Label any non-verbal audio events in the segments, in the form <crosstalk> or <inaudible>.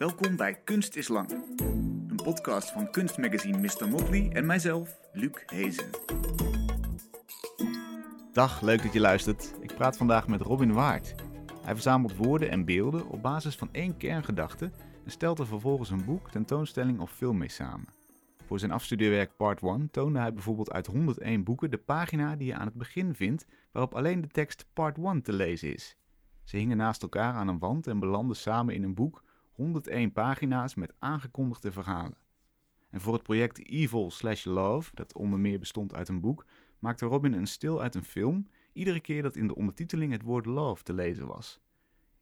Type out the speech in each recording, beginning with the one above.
Welkom bij Kunst is Lang, een podcast van kunstmagazine Mr. Motley en mijzelf, Luc Hezen. Dag, leuk dat je luistert. Ik praat vandaag met Robin Waard. Hij verzamelt woorden en beelden op basis van één kerngedachte en stelt er vervolgens een boek, tentoonstelling of film mee samen. Voor zijn afstudeerwerk Part 1 toonde hij bijvoorbeeld uit 101 boeken de pagina die je aan het begin vindt, waarop alleen de tekst Part 1 te lezen is. Ze hingen naast elkaar aan een wand en belanden samen in een boek 101 pagina's met aangekondigde verhalen. En voor het project Evil Slash Love, dat onder meer bestond uit een boek, maakte Robin een stil uit een film, iedere keer dat in de ondertiteling het woord love te lezen was.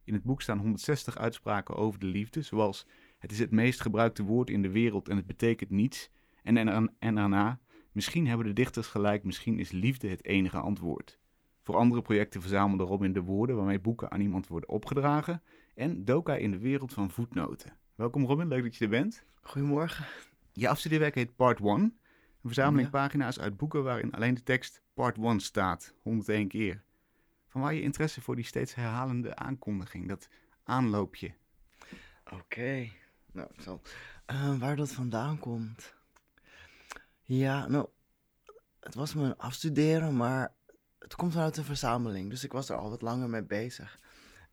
In het boek staan 160 uitspraken over de liefde, zoals het is het meest gebruikte woord in de wereld en het betekent niets, en, en, en daarna, misschien hebben de dichters gelijk, misschien is liefde het enige antwoord. Voor andere projecten verzamelde Robin de woorden waarmee boeken aan iemand worden opgedragen en hij in de wereld van voetnoten. Welkom Robin, leuk dat je er bent. Goedemorgen. Je afstudeerwerk heet Part 1, een verzameling pagina's uit boeken waarin alleen de tekst Part 1 staat, 101 keer. Van waar je interesse voor die steeds herhalende aankondiging, dat aanloopje? Oké, nou, zo. Uh, waar dat vandaan komt? Ja, nou, het was mijn afstuderen, maar het komt vanuit een verzameling. Dus ik was er al wat langer mee bezig.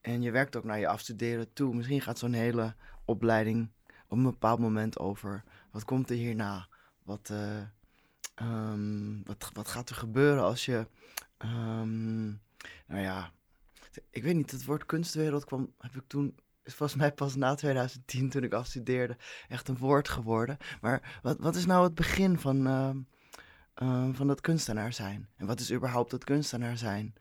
En je werkt ook naar je afstuderen toe. Misschien gaat zo'n hele opleiding op een bepaald moment over. Wat komt er hierna? Wat, uh, um, wat, wat gaat er gebeuren als je. Um, nou ja, ik weet niet, het woord kunstwereld kwam, heb ik toen volgens mij pas na 2010, toen ik afstudeerde, echt een woord geworden. Maar wat, wat is nou het begin van, uh, van dat kunstenaar zijn? En wat is überhaupt dat kunstenaar zijn?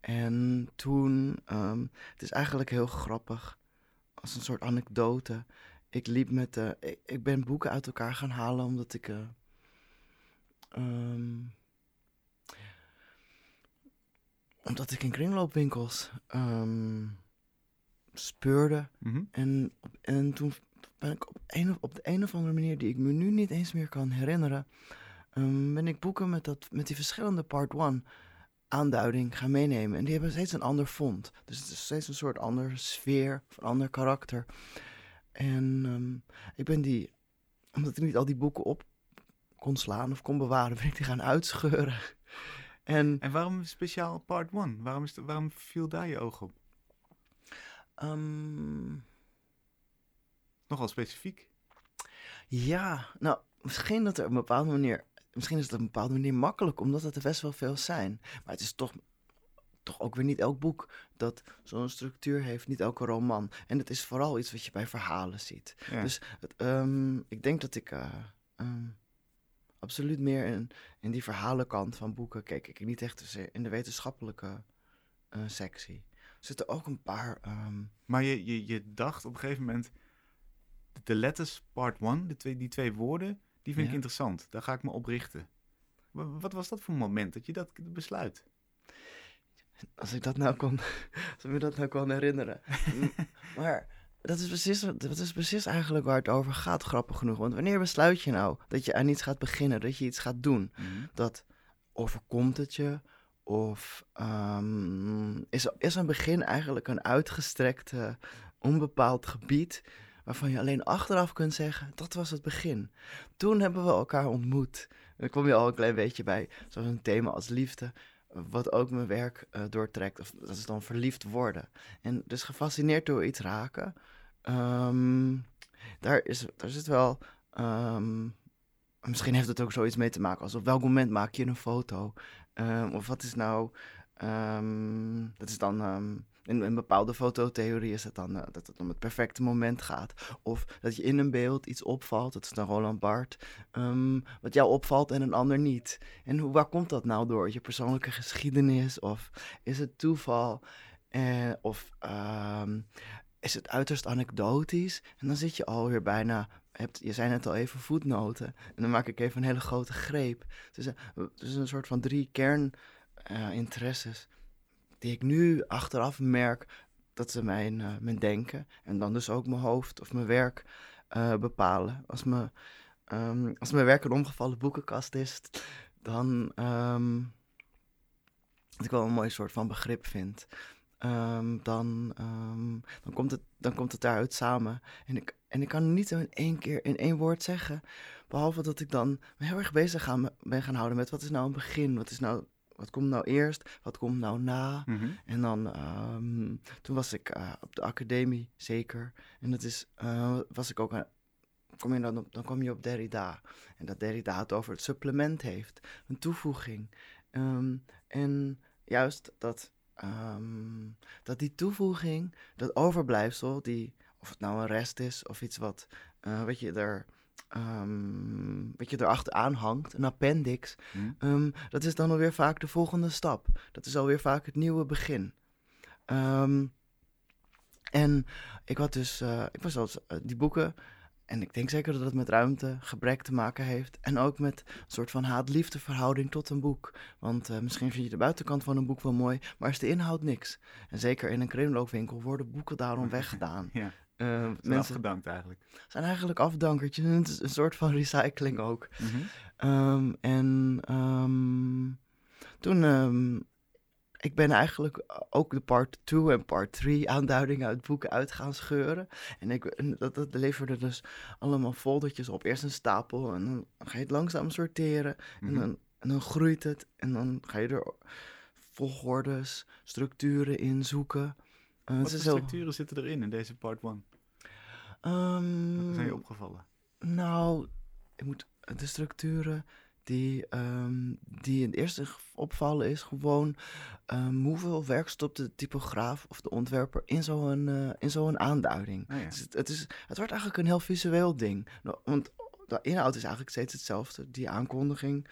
En toen, um, het is eigenlijk heel grappig, als een soort anekdote. Ik liep met, uh, ik, ik, ben boeken uit elkaar gaan halen omdat ik. Um, omdat ik in kringloopwinkels um, speurde. Mhm. En, en toen ben ik op, een, op de een of andere manier, die ik me nu niet eens meer kan herinneren, ben ik boeken met, dat, met die verschillende part one aanduiding gaan meenemen. En die hebben steeds een ander fond. Dus het is steeds een soort andere sfeer, of een ander karakter. En um, ik ben die, omdat ik niet al die boeken op kon slaan of kon bewaren, <laughs> ben ik die gaan uitscheuren. En, en waarom speciaal part 1? Waarom, is waarom viel daar je oog op? Um, Nogal specifiek. Ja, nou, misschien dat er op een bepaalde manier. Misschien is het op een bepaalde manier makkelijk, omdat het er best wel veel zijn. Maar het is toch, toch ook weer niet elk boek dat zo'n structuur heeft, niet elke roman. En het is vooral iets wat je bij verhalen ziet. Ja. Dus het, um, ik denk dat ik. Uh, um, absoluut meer in, in die verhalenkant van boeken keek ik niet echt in de wetenschappelijke uh, sectie. Er zitten ook een paar. Um... Maar je, je, je dacht op een gegeven moment. De letters part 1, de twee, die twee woorden, die vind Ja. ik interessant. Daar ga ik me op richten. Wa- Wat was dat voor een moment dat je dat besluit? Als ik dat nou kon, <laughs> als ik me dat nou kon herinneren. <laughs> Maar dat is, precies, dat is precies eigenlijk waar het over gaat, grappig genoeg. Want wanneer besluit je nou dat je aan iets gaat beginnen, dat je iets gaat doen? Dat overkomt het je? Of um, is, is een begin eigenlijk een uitgestrekt, uh, onbepaald gebied waarvan je alleen achteraf kunt zeggen, dat was het begin. Toen hebben we elkaar ontmoet. En dan kom je al een klein beetje bij zo'n thema als liefde, wat ook mijn werk uh, doortrekt. Of dat is dan verliefd worden. En dus gefascineerd door iets raken. Um, daar, is, daar zit wel... Um, misschien heeft het ook zoiets mee te maken als op welk moment maak je een foto? Um, of wat is nou... Dat is dan... In een bepaalde fototheorie is het dan uh, dat het om het perfecte moment gaat. Of dat je in een beeld iets opvalt, dat is dan Roland Barthes, um, wat jou opvalt en een ander niet. En hoe, waar komt dat nou door? Je persoonlijke geschiedenis? Of is het toeval? Uh, of um, is het uiterst anekdotisch? En dan zit je alweer bijna hebt, je zei net al even voetnoten. En dan maak ik even een hele grote greep. Uh, dus een soort van drie kerninteresses. Uh, die ik nu achteraf merk dat ze mijn, uh, mijn denken en dan dus ook mijn hoofd of mijn werk uh, bepalen. Als, me, um, als mijn werk een omgevallen boekenkast is, dan um, dat ik wel een mooi soort van begrip vind. ehm, dan, ehm, dan, komt het, dan komt het daaruit samen. En ik, en ik kan niet in één keer in één woord zeggen. Behalve dat ik dan me heel erg bezig ben gaan houden met wat is nou een begin? Wat, is nou, wat komt nou eerst? Wat komt nou na? Mhm. En dan, ehm, toen was ik eh, op de academie, zeker. En dat is, eh, was ik ook aan, kom je dan, op, dan kom je op Derrida. En dat Derrida het over het supplement heeft, een toevoeging. Ehm, en juist dat, ehm, dat die toevoeging, dat overblijfsel, die, of het nou een rest is of iets wat, eh, wat je er... ehm, wat je erachteraan hangt, een appendix, Mhm. Ehm, dat is dan alweer vaak de volgende stap. Dat is alweer vaak het nieuwe begin. Ehm, en ik had dus, eh, ik was als eh, die boeken, en ik denk zeker dat het met ruimte, gebrek te maken heeft. En ook met een soort van haat-liefde verhouding tot een boek. Want eh, misschien vind je de buitenkant van een boek wel mooi, maar is de inhoud niks. En zeker in een kringloopwinkel worden boeken daarom <laughs> weggedaan. Ja, zijn mensen afgedankt eigenlijk. zijn eigenlijk afdankertjes. Het is een soort van <laughs> recycling ook. Mhm. Ehm, en ehm, toen, ehm, ik ben eigenlijk ook de part 2 en part 3 aanduidingen uit boeken uit gaan scheuren. En ik, en dat, dat leverde dus allemaal foldertjes op. Eerst een stapel en dan ga je het langzaam sorteren. En, Mhm. dan, en dan groeit het en dan ga je er volgordes, structuren in zoeken. Eh, Wat voor structuren zitten erin in deze part 1? Ehm, Wat zijn je opgevallen? Nou, ik moet, de structuren die, ehm, die in het eerste opvallen is gewoon ehm, hoeveel werk stopt de typograaf of de ontwerper in zo'n eh, in zo'n aanduiding. Oh ja. Dus het, het, is, het wordt eigenlijk een heel visueel ding. Nou, Want de inhoud is eigenlijk steeds hetzelfde. Die aankondiging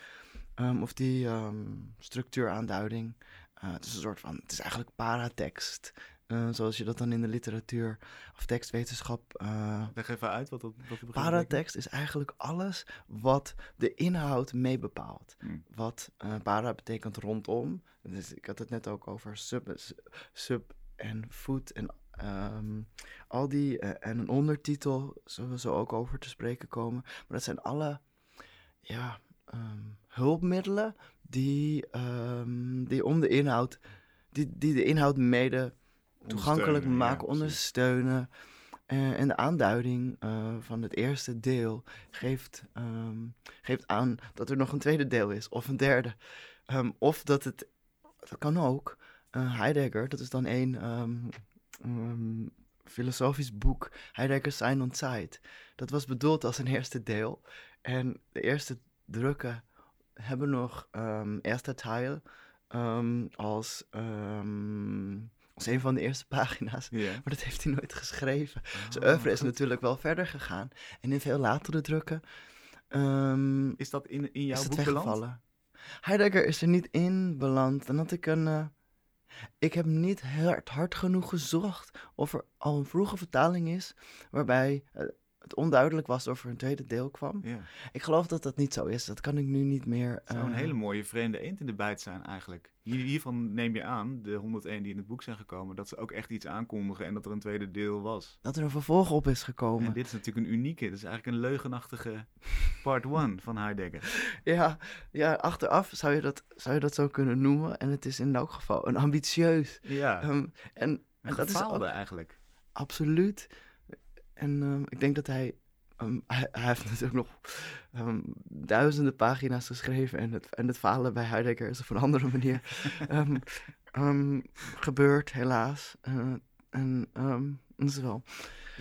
ehm, of die ehm, structuuraanduiding. Eh, het is een soort van, het is eigenlijk paratekst. Eh, zoals je dat dan in de literatuur of tekstwetenschap eh, Leg even uit wat dat, begrip Paratekst is eigenlijk alles wat de inhoud mee bepaalt. Hmm. Wat eh, para betekent rondom. Dus ik had het net ook over sub, sub en food en ehm, al die. en een ondertitel zullen we zo ook over te spreken komen. Maar dat zijn alle ja, ehm, hulpmiddelen die, ehm, die om de inhoud. Die, die de inhoud mede toegankelijk ja, maken, ondersteunen. Eh, en de aanduiding eh, van het eerste deel geeft, ehm, geeft aan dat er nog een tweede deel is, of een derde. Ehm, of dat het, dat kan ook, eh, Heidegger, dat is dan één ehm, filosofisch boek, Heidegger Sein und Zeit. Dat was bedoeld als een eerste deel. En de eerste drukken hebben nog eerste deel ehm, als, als een van de eerste <laughs> pagina's. Maar dat heeft hij nooit geschreven. Zijn Oh, oeuvre is natuurlijk wel verder gegaan. En in veel latere drukken ehm, Is dat in, in jouw is boek beland? Heidegger is er niet in beland. Dan had ik een... eh, ik heb niet hard, hard genoeg gezocht of er al een vroege vertaling is... waarbij eh, het onduidelijk was of er een tweede deel kwam. Ja. Ik geloof dat dat niet zo is. Dat kan ik nu niet meer... Het zou een eh, hele mooie vreemde eend in de bijt zijn eigenlijk. Hier, hiervan neem je aan, de 101 die in het boek zijn gekomen, dat ze ook echt iets aankondigen en dat er een tweede deel was. Dat er een vervolg op is gekomen. En dit is natuurlijk een unieke, dit is eigenlijk een leugenachtige part <laughs> 1 van Heidegger. Ja, ja, achteraf zou je, dat, zou je dat zo kunnen noemen. En het is in elk geval een ambitieus. Ja, ehm, en, en dat is ook eigenlijk. absoluut. En ehm, ik denk dat hij, ehm, hij. Hij heeft <laughs> natuurlijk nog ehm, duizenden pagina's geschreven. En het, en het falen bij Heidegger is op een andere manier <laughs> gebeurd, helaas. Eh, en dat is wel.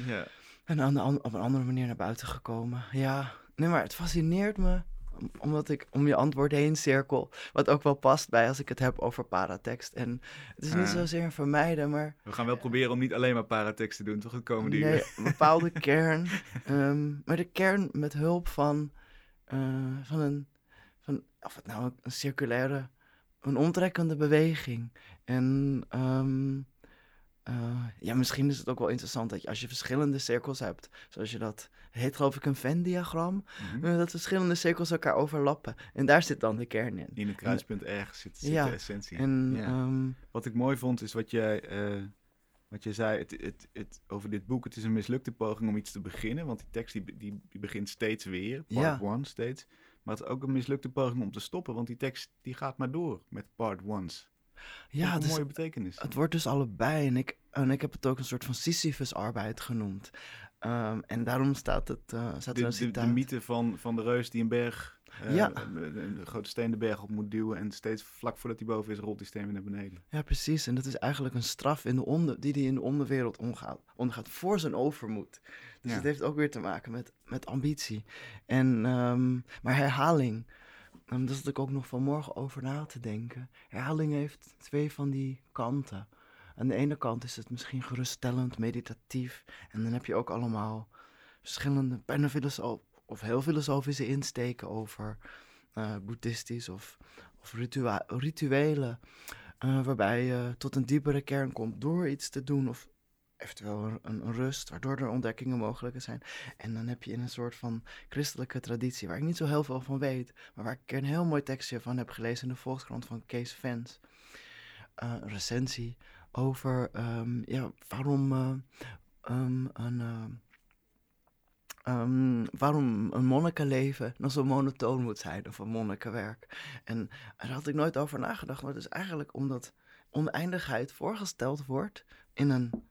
Ja. En aan de op een andere manier naar buiten gekomen. Ja, nee, maar het fascineert me. Om- Omdat ik om je antwoord heen cirkel. Wat ook wel past bij als ik het heb over paratekst. En het is niet Ah. zozeer een vermijden, maar We gaan wel proberen om niet alleen maar paratekst te doen, toch het komende nee, uur. een bepaalde <laughs> kern. Ehm, maar de kern met hulp van, eh, van een. Van, of het nou een circulaire. Een omtrekkende beweging. En. ehm, eh, ja, misschien is het ook wel interessant dat je als je verschillende cirkels hebt, zoals je dat heet, geloof ik, een Venn-diagram, Mhm. eh, dat verschillende cirkels elkaar overlappen. En daar zit dan de kern in. In het kruispunt ergens zit, zit Ja, de essentie. En Ja. ehm, Wat ik mooi vond is wat jij, eh, wat jij zei het, het, het, over dit boek. Het is een mislukte poging om iets te beginnen, want die tekst die, die, die begint steeds weer, part Ja. one steeds. Maar het is ook een mislukte poging om te stoppen, want die tekst die gaat maar door met part ones. Ja, een is, mooie betekenis. het wordt dus allebei. En ik, en ik heb het ook een soort van Sisyphus-arbeid genoemd. Ehm, en daarom staat, het, eh staat De, de, de mythe van, van de reus die een berg, eh, Ja. een, grote steen de berg op moet duwen. En steeds vlak voordat hij boven is, rolt die steen weer naar beneden. Ja, precies. En dat is eigenlijk een straf in de onder, die hij in de onderwereld omgaat, ondergaat voor zijn overmoed. Dus Ja. het heeft ook weer te maken met, met ambitie. En, ehm, maar herhaling, um, daar zat ik ook nog vanmorgen over na te denken. Herhaling heeft twee van die kanten. Aan de ene kant is het misschien geruststellend, meditatief. En dan heb je ook allemaal verschillende, bijna filosoof, of heel filosofische insteken over eh, boeddhistisch of, of rituelen. eh, waarbij je tot een diepere kern komt door iets te doen of eventueel een, rust, waardoor er ontdekkingen mogelijk zijn. En dan heb je in een soort van christelijke traditie, waar ik niet zo heel veel van weet, maar waar ik een heel mooi tekstje van heb gelezen in de Volkskrant van Kees Vens. Eh, een recensie over ehm, ja, waarom eh, ehm, een. ehm, ehm, waarom een monnikenleven dan zo monotoon moet zijn, of een monnikenwerk. En daar had ik nooit over nagedacht, maar het is eigenlijk omdat oneindigheid voorgesteld wordt in, een,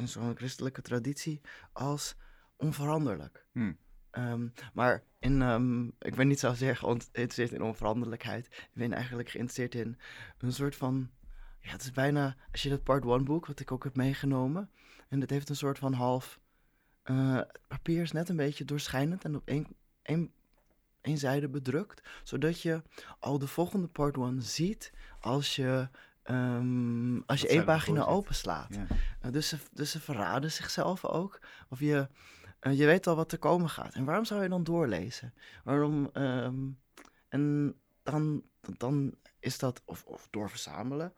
in zo'n christelijke traditie als onveranderlijk. Hmm. Ehm, maar in, ehm, ik ben niet zozeer geïnteresseerd in onveranderlijkheid. Ik ben eigenlijk geïnteresseerd in een soort van... Ja, het is bijna... Als je dat part one boek, wat ik ook heb meegenomen... En dat heeft een soort van half... eh, het papier is net een beetje doorschijnend en op één, één, één zijde bedrukt. Zodat je al de volgende part one ziet als je... ehm, als je één pagina openslaat. Ja. Uh, dus, ze, dus ze verraden zichzelf ook. Of je, uh, je weet al wat er komen gaat. En waarom zou je dan doorlezen? Waarom? ehm, en dan, dan is dat, of, of doorverzamelen.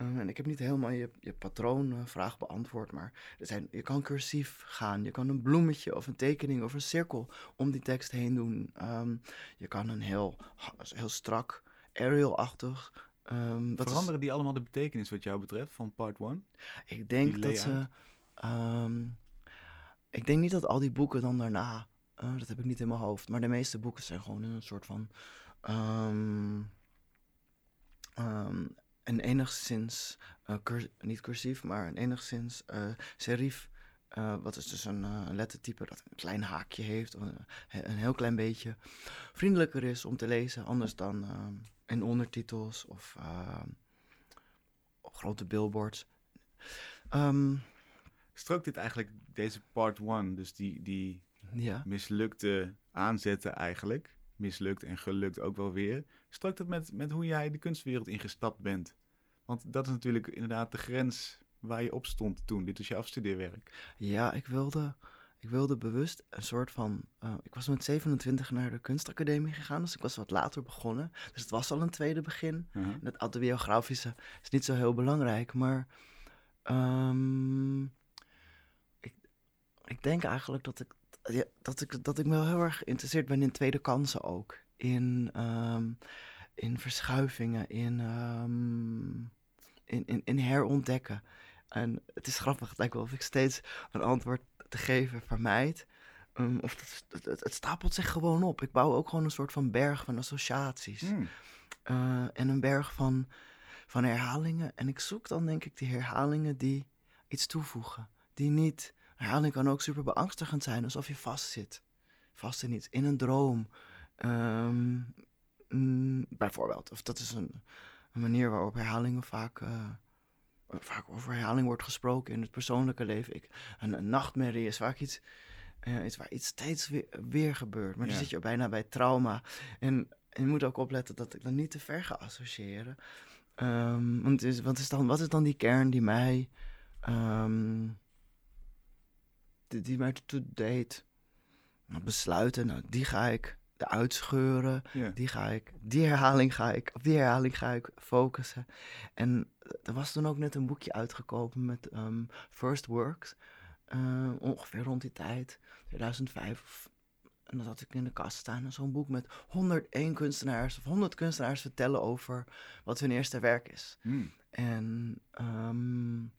Um, en ik heb niet helemaal je, je patroonvraag beantwoord, maar er zijn, je kan cursief gaan. Je kan een bloemetje of een tekening of een cirkel om die tekst heen doen. Um, je kan een heel, heel strak, aerial-achtig Um, Veranderen is... die allemaal de betekenis wat jou betreft van part 1? Ik denk dat ze. Um, ik denk niet dat al die boeken dan daarna. Uh, dat heb ik niet in mijn hoofd. Maar de meeste boeken zijn gewoon in een soort van. Um, een enigszins. Uh, cur niet cursief, maar een enigszins uh, serif. Uh, wat is dus een uh, lettertype dat een klein haakje heeft, een, een, heel klein beetje vriendelijker is om te lezen, anders dan in ondertitels of op grote billboards. Um, Strookt dit eigenlijk, deze part 1, dus die, die ja. mislukte aanzetten eigenlijk, mislukt en gelukt ook wel weer, strookt het met, met hoe jij de kunstwereld ingestapt bent? Want dat is natuurlijk inderdaad de grens waar je op stond toen. Dit is je afstudeerwerk. Ja, ik wilde, ik wilde bewust een soort van... Uh, ik was met 27 naar de kunstacademie gegaan, dus ik was wat later begonnen. Dus het was al een tweede begin. Uh -huh. Het autobiografische is niet zo heel belangrijk, maar... Um, ik, ik denk eigenlijk dat ik, ja, dat, ik, dat ik me wel heel erg geïnteresseerd ben in tweede kansen ook. In, um, in verschuivingen, in... Um, in, in, in herontdekken. En het is grappig, het lijkt wel of ik steeds een antwoord te geven vermijd. Um, of het, het, het, stapelt zich gewoon op. Ik bouw ook gewoon een soort van berg van associaties. Mm. Uh, en een berg van, van herhalingen. En ik zoek dan denk ik die herhalingen die iets toevoegen. Die niet... Herhaling kan ook super beangstigend zijn, alsof je vastzit. Vast in iets, in een droom. Um, mm, bijvoorbeeld. Of dat is een, een manier waarop herhalingen vaak, uh, vaak over herhaling wordt gesproken in het persoonlijke leven. Ik, een, een nachtmerrie is vaak iets, uh, iets waar iets steeds weer, weer gebeurt. Maar ja. dan zit je bijna bij trauma. En, en, je moet ook opletten dat ik dan niet te ver ga associëren. Um, want is, wat, is dan, wat is dan die kern die mij, um, die, die mij toe deed besluiten? Nou, die ga ik uitscheuren. Ja. Die ga ik, die herhaling ga ik, op die herhaling ga ik focussen. En er was toen ook net een boekje uitgekomen met um, First Works. Uh, ongeveer rond die tijd, 2005. En dat had ik in de kast staan. Zo'n boek met 101 kunstenaars of 100 kunstenaars vertellen over wat hun eerste werk is. Mm. En um,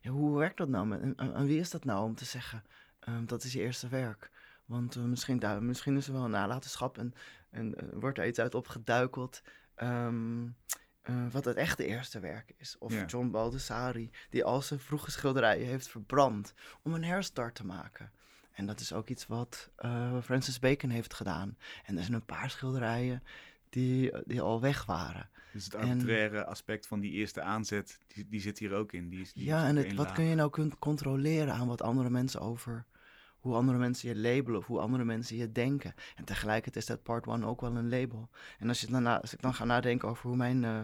ja, hoe werkt dat nou? En, en, wie is dat nou om te zeggen, um, dat is je eerste werk? Want uh, misschien, daar, misschien is er wel een nalatenschap en, en uh, wordt er iets uit opgeduikeld. Um, eh, wat het echte eerste werk is. Of Ja. John Baldessari, die al zijn vroege schilderijen heeft verbrand om een herstart te maken. En dat is ook iets wat eh, Francis Bacon heeft gedaan. En er zijn een paar schilderijen die, die al weg waren. Dus het En- arbitraire aspect van die eerste aanzet, die, die zit hier ook in. Die Ja, en het, wat kun je nou kunt controleren aan wat andere mensen over... Hoe andere mensen je labelen of hoe andere mensen je denken. En tegelijkertijd is dat part one ook wel een label. En als, je dan na, als ik dan ga nadenken over hoe mijn eh,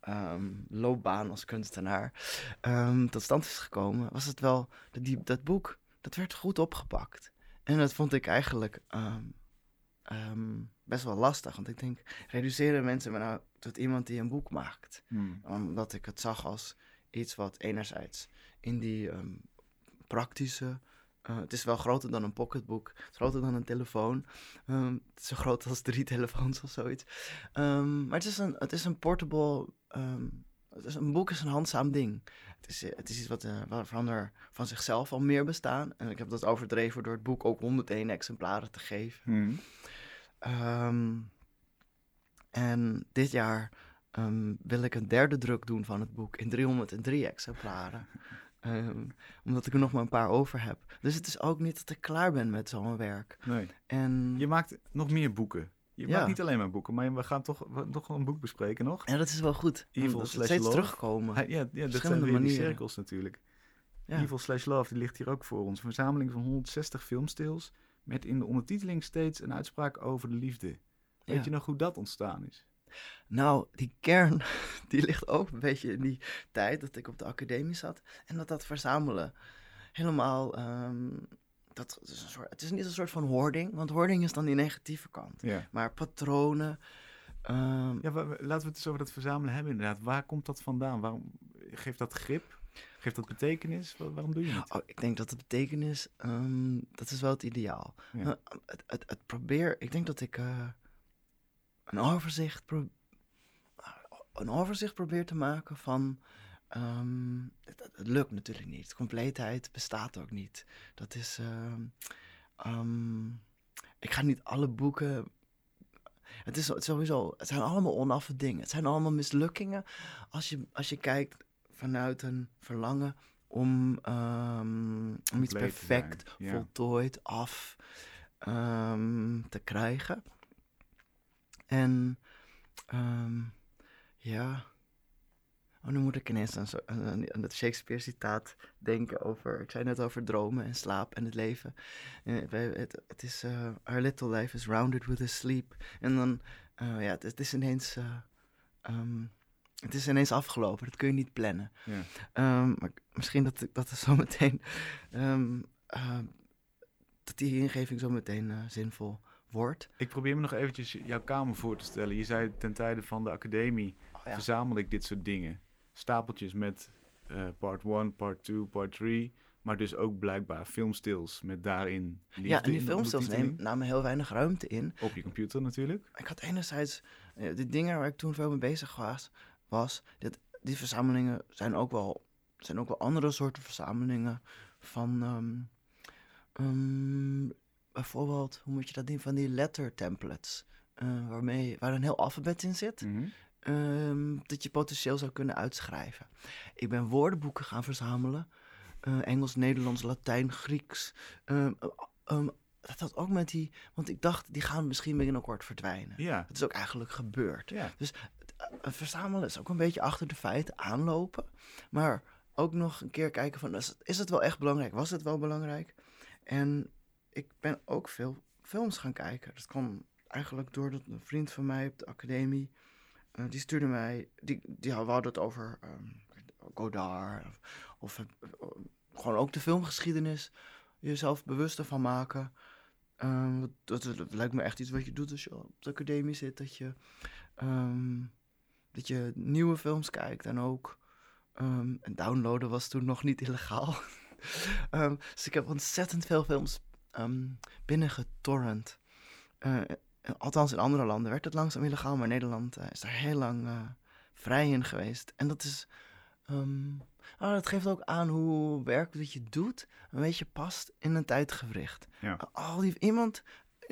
ehm, loopbaan als kunstenaar ehm, tot stand is gekomen, was het wel dat, die, dat boek, dat werd goed opgepakt. En dat vond ik eigenlijk ehm, best wel lastig. Want ik denk, reduceren mensen me nou tot iemand die een boek maakt? Hmm. Omdat ik het zag als iets wat enerzijds in die praktische. Eh, het is wel groter dan een pocketboek. Het is groter dan een telefoon. Ehm, het is zo groot als drie <laughs> telefoons of zoiets. Ehm, maar het is een, het is een portable. ehm, het is, een boek is een handzaam ding. Het is, het is iets wat, eh, waarvan er van zichzelf al meer bestaan. En ik heb dat overdreven door het boek ook 101 exemplaren te geven. Hmm. En dit jaar wil ik een derde druk doen van het boek in 303 exemplaren. Ehm, omdat ik er nog maar een paar over heb. Dus het is ook niet dat ik klaar ben met zo'n werk. Nee. En Je maakt nog meer boeken. Je Ja. maakt niet alleen maar boeken, maar we gaan toch, we- toch een boek bespreken nog. ja, dat is wel goed. Evil slash steeds love. terugkomen. Ja, ja, dat zijn weer die manieren. cirkels natuurlijk. Evil slash Love, die ligt hier ook voor ons. Een verzameling van 160 filmstils met in de ondertiteling steeds een uitspraak over de liefde. Weet je nog hoe dat ontstaan is? Nou, die kern, <laughs> die ligt ook een beetje in die tijd dat ik op de academie zat. En dat dat verzamelen helemaal... ehm, dat, het, is een soort, het is niet een soort van hoarding, want hoarding is dan die negatieve kant. Ja. Maar patronen... ehm, Ja, laten we het eens over dat verzamelen hebben inderdaad. Waar komt dat vandaan? Waarom geeft dat grip? Geeft dat betekenis? Wa- waarom doe je het? Oh, ik denk dat de betekenis, ehm, dat is wel het ideaal. Ja. Eh, het, het, het probeer, ik denk dat ik eh, een overzicht, pro- een overzicht probeer te maken van, ehm, het, lukt natuurlijk niet. Compleetheid bestaat ook niet. Dat is, ehm, ehm, ik ga niet alle boeken. Het is sowieso, het zijn allemaal onaffe dingen. Het zijn allemaal mislukkingen. Als je, als je kijkt vanuit een verlangen om, om iets perfect, ja. voltooid, af te krijgen. En ehm, ja. Oh, nu moet ik ineens aan, zo, aan, aan het Shakespeare-citaat denken over... Ik zei net over dromen en slaap en het leven. Eh, het, het is... eh, our little life is rounded with a sleep. En dan... eh, ja, het, het is ineens... eh, ehm, het is ineens afgelopen. Dat kun je niet plannen. Ja. Ehm, maar misschien dat, ik- dat zo meteen... dat die ingeving zo meteen zinvol wordt. Ik probeer me nog eventjes jouw kamer voor te stellen. Je zei ten tijde van de academie Oh, ja. verzamelde ik dit soort dingen. Stapeltjes met eh, part 1, part 2, part 3. Maar dus ook blijkbaar filmstils met daarin liefde ja, en die filmstils nemen, namen heel weinig ruimte in. Op je computer natuurlijk. Ik had enerzijds eh, de dingen waar ik toen veel mee bezig was, was dit, die verzamelingen zijn ook wel, zijn ook wel andere soorten verzamelingen van ehm, ehm, bijvoorbeeld, hoe moet je dat doen, van die letter templates, eh, waarmee, waar een heel alfabet in zit, Mhm. ehm, dat je potentieel zou kunnen uitschrijven. Ik ben woordenboeken gaan verzamelen, eh, Engels, Nederlands, Latijn, Grieks. ehm, dat had ook met die, want ik dacht, die gaan misschien binnenkort verdwijnen. Ja, Dat is ook eigenlijk gebeurd. ja. Het verzamelen is ook een beetje achter de feiten aanlopen. Maar ook nog een keer kijken van, is het, is het wel echt belangrijk? Was het wel belangrijk? En ik ben ook veel films gaan kijken. Dat kwam eigenlijk doordat een vriend van mij op de academie... eh, die stuurde mij... Die, die hadden het over ehm, Godard. Of, of eh, gewoon ook de filmgeschiedenis. Jezelf bewust ervan maken. Ehm, dat, dat, lijkt me echt iets wat je doet als je op de academie zit. Dat je, ehm, dat je nieuwe films kijkt en ook... en downloaden was toen nog niet illegaal. <laughs> Dus ik heb ontzettend veel films ehm binnengetorrent. Eh, althans, in andere landen werd het langzaam illegaal, maar Nederland eh, is daar heel lang eh, vrij in geweest. En dat is. ah, dat geeft ook aan hoe werk dat je doet een beetje past in een tijdgewricht. Ja. Al die, iemand,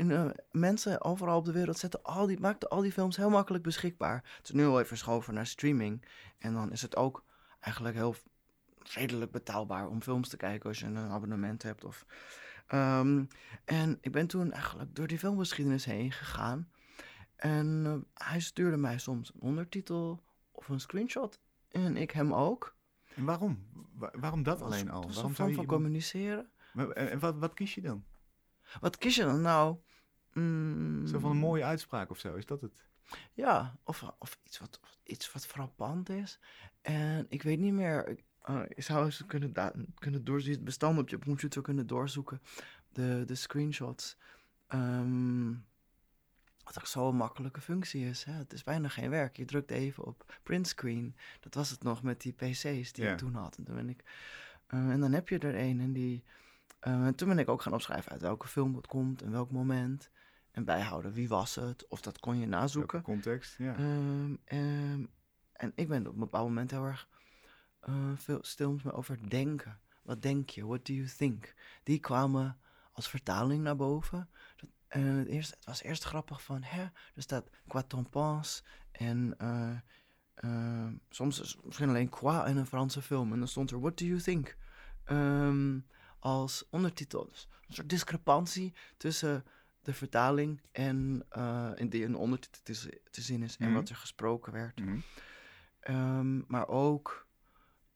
eh, mensen overal op de wereld zetten al die, maakten al die films heel makkelijk beschikbaar. Het is nu al even verschoven naar streaming. En dan is het ook eigenlijk heel redelijk betaalbaar om films te kijken als je een abonnement hebt. Of, Ehm, en ik ben toen eigenlijk door die filmgeschiedenis heen gegaan. En eh, hij stuurde mij soms een ondertitel of een screenshot. En ik hem ook. En waarom? Wa- waarom dat alleen al? Is Waarom zou je van iemand- communiceren. Maar, En en wat, wat kies je dan? Wat kies je dan nou? Mm, Zo van een mooie uitspraak of zo, is dat het? Ja, of, of, iets, wat, of iets wat frappant is. En ik weet niet meer. ik- je zou eens kunnen, kunnen doorzoeken, het bestand op je computer kunnen doorzoeken. De, de screenshots. Ehm, wat ook zo'n makkelijke functie is. Hè? Het is bijna geen werk. Je drukt even op print screen. Dat was het nog met die PC's die Ja. ik toen had. En, toen ben ik, eh, en dan heb je er een en die. eh, en toen ben ik ook gaan opschrijven uit welke film het komt en welk moment. En bijhouden wie was het. Of dat kon je nazoeken. Welke context? Ja. Ehm, ehm, en ik ben op een bepaald moment heel erg eh, veel stil met me over denken. Wat denk je? What do you think? Die kwamen als vertaling naar boven. Dat, en het, eerst, het was eerst grappig van, hè, er staat quoi t'en penses? En eh, eh, soms is misschien alleen quoi in een Franse film. En dan stond er, what do you think? Ehm, als ondertitel. Dus een soort discrepantie tussen de vertaling en eh, in die een ondertitel te, te zien is en Mhm. wat er gesproken werd. Mhm. Ehm, maar ook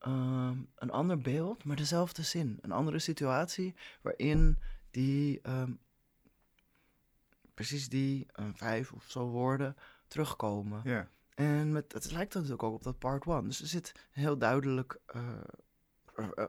ehm, een ander beeld, maar dezelfde zin. Een andere situatie waarin die ehm, precies die eh, vijf of zo woorden terugkomen. Ja. En met, het lijkt natuurlijk ook op dat part one. Dus er zit heel duidelijk eh,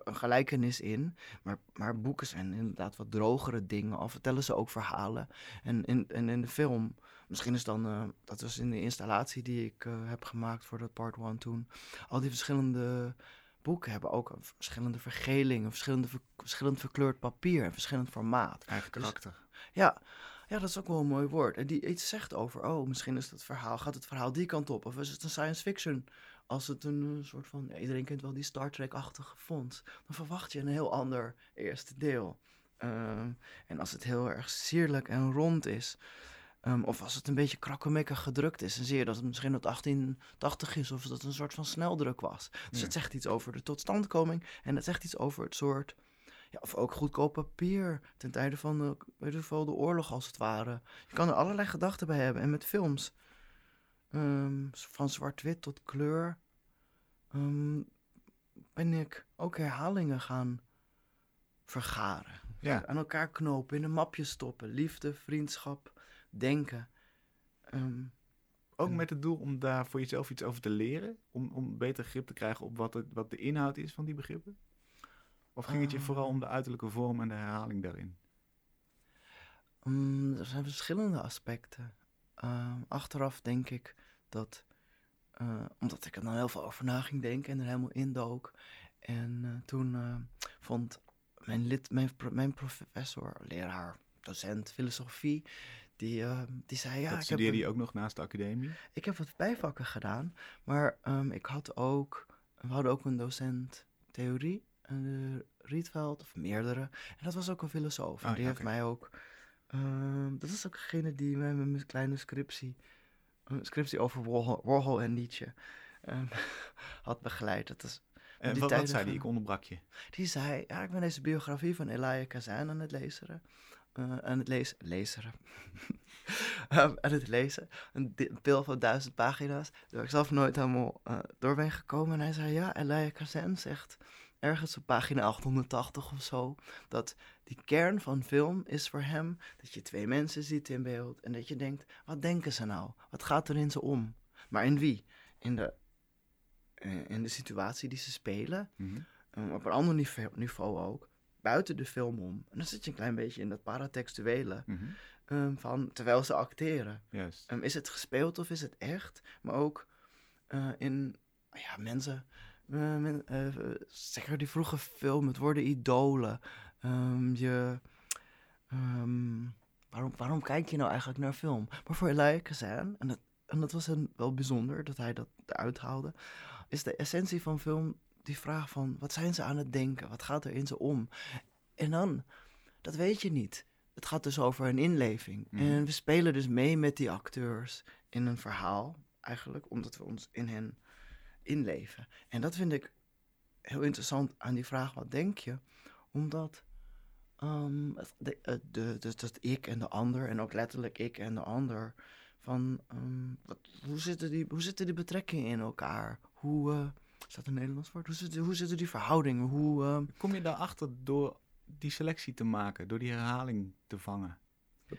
een gelijkenis in. Maar, maar boeken zijn inderdaad wat drogere dingen. Al vertellen ze ook verhalen. En in, en in de film, misschien is dan, eh, dat was in de installatie die ik heb gemaakt voor dat part one toen. Al die verschillende boeken hebben ook een verschillende vergelingen, verschillende, ver- verschillend verkleurd papier en verschillend formaat. Eigen Dus- karakter. Ja, ja, dat is ook wel een mooi woord. En die iets zegt over, oh, misschien is het verhaal, gaat het verhaal die kant op? Of is het een science fiction? Als het een eh, soort van, iedereen kent wel die Star Trek-achtige font, dan verwacht je een heel ander eerste deel. Ehm, en als het heel erg sierlijk en rond is, ehm, of als het een beetje krakkemikkig gedrukt is, dan zie je dat het misschien uit 1880 is, of dat het een soort van sneldruk was. Dus Ja. het zegt iets over de totstandkoming en het zegt iets over het soort ja, of ook goedkoop papier ten tijde van de, weet ik veel, de oorlog als het ware. Je kan er allerlei gedachten bij hebben. En met films, ehm, van zwart-wit tot kleur, ehm, ben ik ook herhalingen gaan vergaren. Ja. Aan elkaar knopen, in een mapje stoppen. Liefde, vriendschap, denken. Ehm, Ook met het doel om daar voor jezelf iets over te leren? Om, om beter grip te krijgen op wat, het, wat de inhoud is van die begrippen? Of ging het je Ah. vooral om de uiterlijke vorm en de herhaling daarin? Mm, er zijn verschillende aspecten. Ehm, achteraf denk ik dat, eh, omdat ik er dan heel veel over na ging denken en er helemaal indook. En eh, toen eh, vond mijn, lid, mijn, mijn professor, leraar, docent filosofie, die, eh, die zei: Ja, dat ik heb, studeerde je ook nog naast de academie? ik heb wat bijvakken gedaan, maar ehm, ik had ook, we hadden ook een docent theorie, een Rietveld, of meerdere. En dat was ook een filosoof. En Oh, die ja, heeft mij ook, ehm, dat is ook degene die mij met mijn kleine scriptie, een scriptie over Warhol, Warhol en Nietzsche, <laughs> had begeleid. Dat is, En die wat, wat zei die? Ik onderbrak je. die zei, ja, ik ben deze biografie van Elia Kazan aan het lezen. Eh, aan het lezen, lezen. Ehm, <laughs> aan het lezen. Een pil van duizend pagina's. Daar ik zelf nooit helemaal eh, door ben gekomen. En hij zei, ja, Elia Kazan zegt ergens op pagina 880 of zo... dat die kern van film is voor hem dat je twee mensen ziet in beeld... en dat je denkt, wat denken ze nou? Wat gaat er in ze om? Maar in wie? In de, eh, in de situatie die ze spelen... Mhm. Um, op een ander niveau, niveau ook, buiten de film om. En dan zit je een klein beetje in dat paratextuele Mhm. um, van terwijl ze acteren. Juist. Um, is het gespeeld of is het echt? Maar ook eh, in ja, mensen, eh, men- eh, zeker die vroege film, het worden idolen. Um, je, waarom, waarom kijk je nou eigenlijk naar film? Maar voor Elia Kazan, en dat, en dat was een, wel bijzonder dat hij dat eruit haalde, is de essentie van film die vraag van wat zijn ze aan het denken? Wat gaat er in ze om? En dan, dat weet je niet. Het gaat dus over een inleving. Mhm. En we spelen dus mee met die acteurs in een verhaal, eigenlijk, omdat we ons in hen inleven. En dat vind ik heel interessant aan die vraag, wat denk je? Omdat ehm, het- de, de, dus dat ik en de ander, en ook letterlijk ik en de ander, van ehm, wat, hoe, zitten die, hoe zitten die betrekkingen in elkaar? Hoe, eh, is dat een Nederlands woord? Hoe zitten, hoe zitten die verhoudingen? Hoe, ehm, Kom je daarachter door die selectie te maken, door die herhaling te vangen?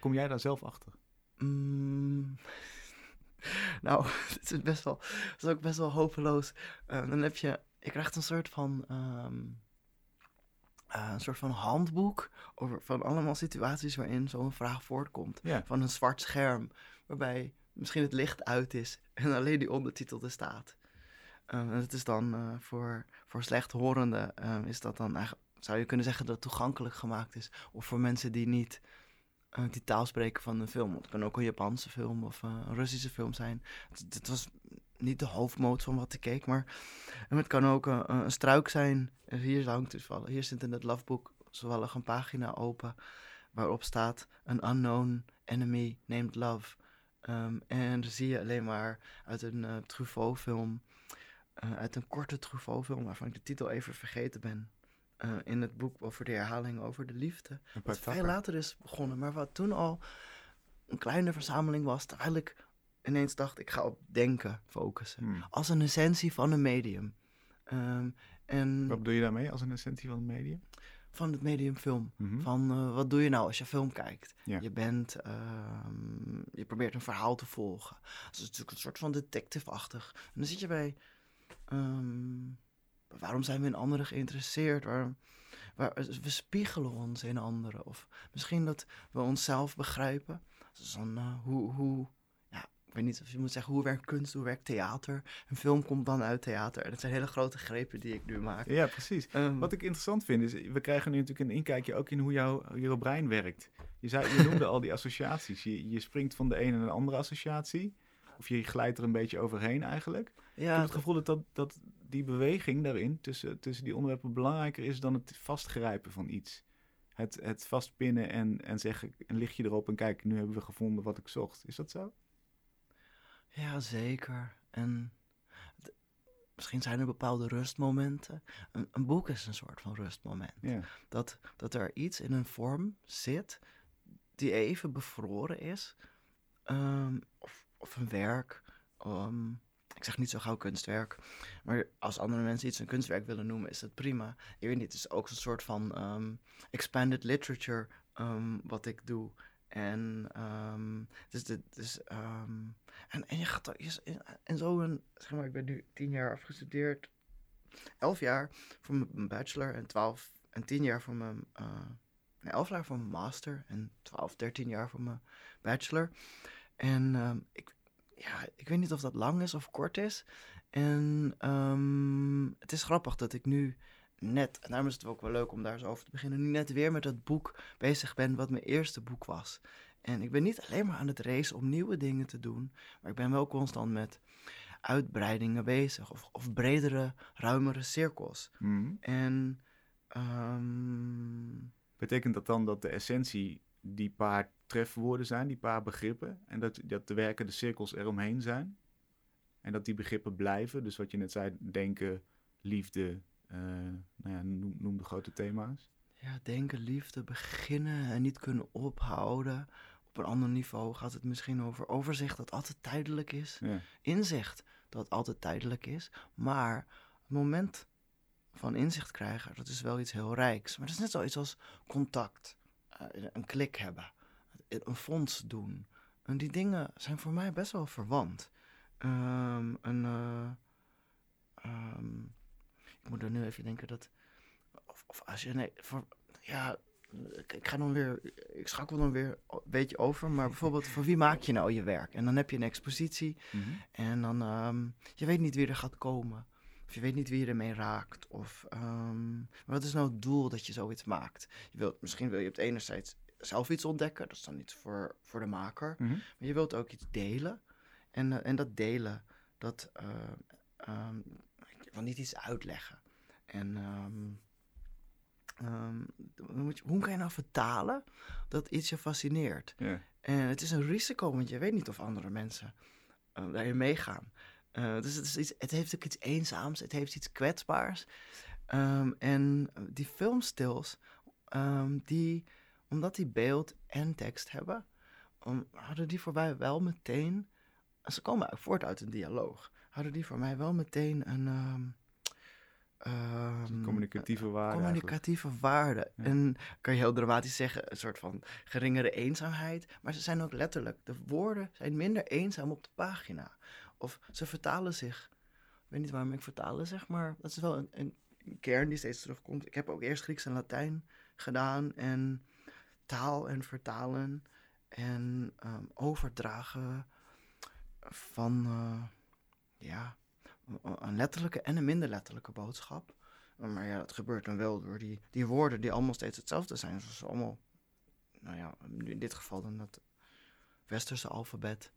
Kom jij daar zelf achter? Mm. <laughs> Nou, <laughs> het is best wel, het is ook best wel hopeloos. Eh, dan heb je, je krijgt een soort van, ehm, eh, een soort van handboek over van allemaal situaties waarin zo'n vraag voortkomt. Ja. Van een zwart scherm, waarbij misschien het licht uit is en alleen die ondertitel er staat. Eh, en het is dan eh, voor, voor slechthorenden eh, is dat dan eigenlijk, zou je kunnen zeggen dat het toegankelijk gemaakt is. Of voor mensen die niet eh, die taal spreken van een film. Het kan ook een Japanse film of eh, een Russische film zijn. Het, was niet de hoofdmoot van wat ik keek, maar en het kan ook een, een struik zijn. En Hier hangt vallen. Hier zit in het lovebook zowel een pagina open waarop staat een unknown enemy named love. Ehm, en dan zie je alleen maar uit een eh, Truffaut-film, eh, uit een korte Truffaut-film waarvan ik de titel even vergeten ben. eh, in het boek over de herhaling over de liefde. Een Wat veel later is begonnen, maar wat toen al een kleine verzameling was, terwijl ik ineens dacht, ik ga op denken focussen. Hmm. Als een essentie van een medium. Ehm, en Wat bedoel je daarmee als een essentie van het medium? van het medium film. Mhm. Van eh, wat doe je nou als je film kijkt? Ja. Je bent, ehm, je probeert een verhaal te volgen. Dus het is natuurlijk een soort van detective-achtig. En dan zit je bij, ehm, waarom zijn we in anderen geïnteresseerd? Waarom, waar, we spiegelen ons in anderen. Of misschien dat we onszelf begrijpen. Dus dan, hoe, hoe, ja, ik weet niet of je moet zeggen, hoe werkt kunst, hoe werkt theater? Een film komt dan uit theater. En dat zijn hele grote grepen die ik nu maak. Ja, precies. Ehm, Wat ik interessant vind is, we krijgen nu natuurlijk een inkijkje ook in hoe jouw, jouw brein werkt. Je, zei, je noemde al die associaties. Je, je springt van de ene naar de andere associatie. Of je glijdt er een beetje overheen eigenlijk. ik ja, heb het gevoel dat, dat, dat die beweging daarin tussen, tussen die onderwerpen belangrijker is dan het vastgrijpen van iets. Het, het vastpinnen en, en zeggen, een lichtje erop en kijk, nu hebben we gevonden wat ik zocht. Is dat zo? Ja, zeker. En misschien zijn er bepaalde rustmomenten. Een, een boek is een soort van rustmoment. Ja. Dat, dat er iets in een vorm zit die even bevroren is. Ehm, of, of een werk. ehm, ik zeg niet zo gauw kunstwerk. Maar als andere mensen iets een kunstwerk willen noemen, is dat prima. Ik weet niet, het is ook een soort van ehm, expanded literature ehm, wat ik doe. En, dus, dus, en, en je gaat je- in, zo'n, zeg maar, ik ben nu tien jaar afgestudeerd, elf jaar voor mijn bachelor en twaalf en tien jaar voor mijn, eh, nee, elf jaar voor mijn master en twaalf, dertien jaar voor mijn bachelor. En ehm, ik, ja, ik weet niet of dat lang is of kort is. En ehm, het is grappig dat ik nu net, en daarom is het ook wel leuk om daar zo over te beginnen, nu net weer met dat boek bezig ben wat mijn eerste boek was. En ik ben niet alleen maar aan het racen om nieuwe dingen te doen, maar ik ben wel constant met uitbreidingen bezig of, of bredere, ruimere cirkels. Mhm. En ehm, Betekent dat dan dat de essentie die paar trefwoorden zijn, die paar begrippen, en dat, dat de werkende cirkels eromheen zijn? En dat die begrippen blijven, dus wat je net zei, denken, liefde, eh, nou ja, noem, noem de grote thema's. ja, denken, liefde, beginnen en niet kunnen ophouden. Op een ander niveau gaat het misschien over overzicht dat altijd tijdelijk is. Ja. Inzicht dat altijd tijdelijk is. Maar het moment van inzicht krijgen, dat is wel iets heel rijks. Maar dat is net zoiets als contact. Eh, een klik hebben. Een fonds doen. En die dingen zijn voor mij best wel verwant. Ehm, een, eh, ehm, ik moet er nu even denken dat... Of, of als je... Nee, voor, ja, ik, ik ga dan weer... Ik schakel dan weer een beetje over. Maar bijvoorbeeld, voor wie maak je nou je werk? En dan heb je een expositie. Mhm. En dan, ehm, je weet niet wie er gaat komen. Of je weet niet wie je ermee raakt. Of, ehm, wat is nou het doel dat je zoiets maakt? Je wilt, misschien wil je op het enerzijds zelf iets ontdekken. Dat is dan niet voor, voor de maker. Mhm. Maar je wilt ook iets delen. En, eh, en dat delen, dat... ehm, ik wil niet iets uitleggen. En... ehm, hoe kan je nou vertalen dat iets je fascineert? En het is een risico, want je weet niet of andere mensen uh, daarin meegaan. Uh, dus het, is iets, het heeft ook iets eenzaams, het heeft iets kwetsbaars. Um, en die filmstils, um, die, omdat die beeld en tekst hebben, um, hadden die voor mij wel meteen, ze komen voort uit een dialoog, hadden die voor mij wel meteen een... Um, communicatieve waarde. Communicatieve waarde. Ja. En kan je heel dramatisch zeggen, een soort van geringere eenzaamheid. Maar ze zijn ook letterlijk. De woorden zijn minder eenzaam op de pagina. Of ze vertalen zich. Ik weet niet waarom ik vertalen zeg, maar dat is wel een, een kern die steeds terugkomt. Ik heb ook eerst Grieks en Latijn gedaan. En taal en vertalen. En um, overdragen van, uh, ja, een letterlijke en een minder letterlijke boodschap. Maar ja, dat gebeurt dan wel door die, die woorden die allemaal steeds hetzelfde zijn. Zoals allemaal, nou ja, in dit geval dan dat westerse alfabet.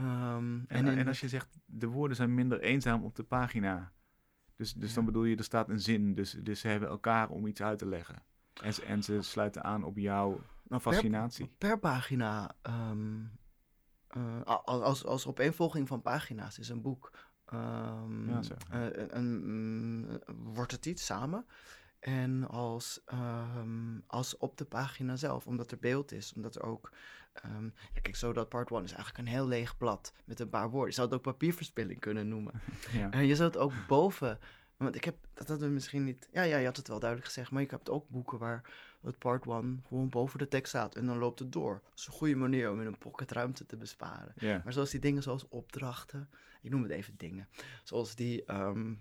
Um, en, en, in, en, als je zegt, de woorden zijn minder eenzaam op de pagina. Dus, dus ja. dan bedoel je, er staat een zin, dus, dus ze hebben elkaar om iets uit te leggen. En, ze, en ze sluiten aan op jouw nou, fascinatie. Per, per pagina, um, uh, als, als opeenvolging van pagina's is een boek Um, ja, uh, en, wordt het iets samen. En als, um, als op de pagina zelf, omdat er beeld is, omdat er ook. Um, ja, kijk, zo dat part 1 is eigenlijk een heel leeg blad met een paar woorden. Je zou het ook papierverspilling kunnen noemen. <laughs> ja. En je zou het ook boven. Want ik heb, dat hadden we misschien niet. Ja, ja, je had het wel duidelijk gezegd, maar je hebt ook boeken waar het part 1 gewoon boven de tekst staat en dan loopt het door. Dat is een goede manier om in een pocket ruimte te besparen. Maar zoals die dingen zoals opdrachten, ik noem het even dingen, zoals die, um,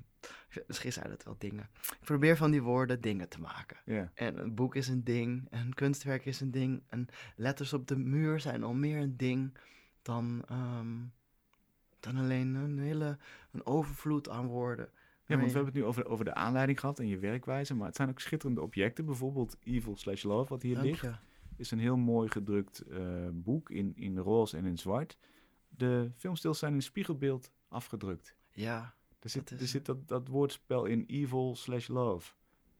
misschien zijn het wel dingen. Ik probeer van die woorden dingen te maken. Yeah. En een boek is een ding, een kunstwerk is een ding, en letters op de muur zijn al meer een ding dan, um, dan alleen een hele een overvloed aan woorden. Ja, want we hebben het nu over, over de aanleiding gehad en je werkwijze, maar het zijn ook schitterende objecten. Bijvoorbeeld Evil Slash Love, wat hier Dank ligt, je. is een heel mooi gedrukt uh, boek in, in roze en in zwart. De filmstils zijn in spiegelbeeld afgedrukt. Ja. Er zit, er zit dat, dat woordspel in Evil Slash Love.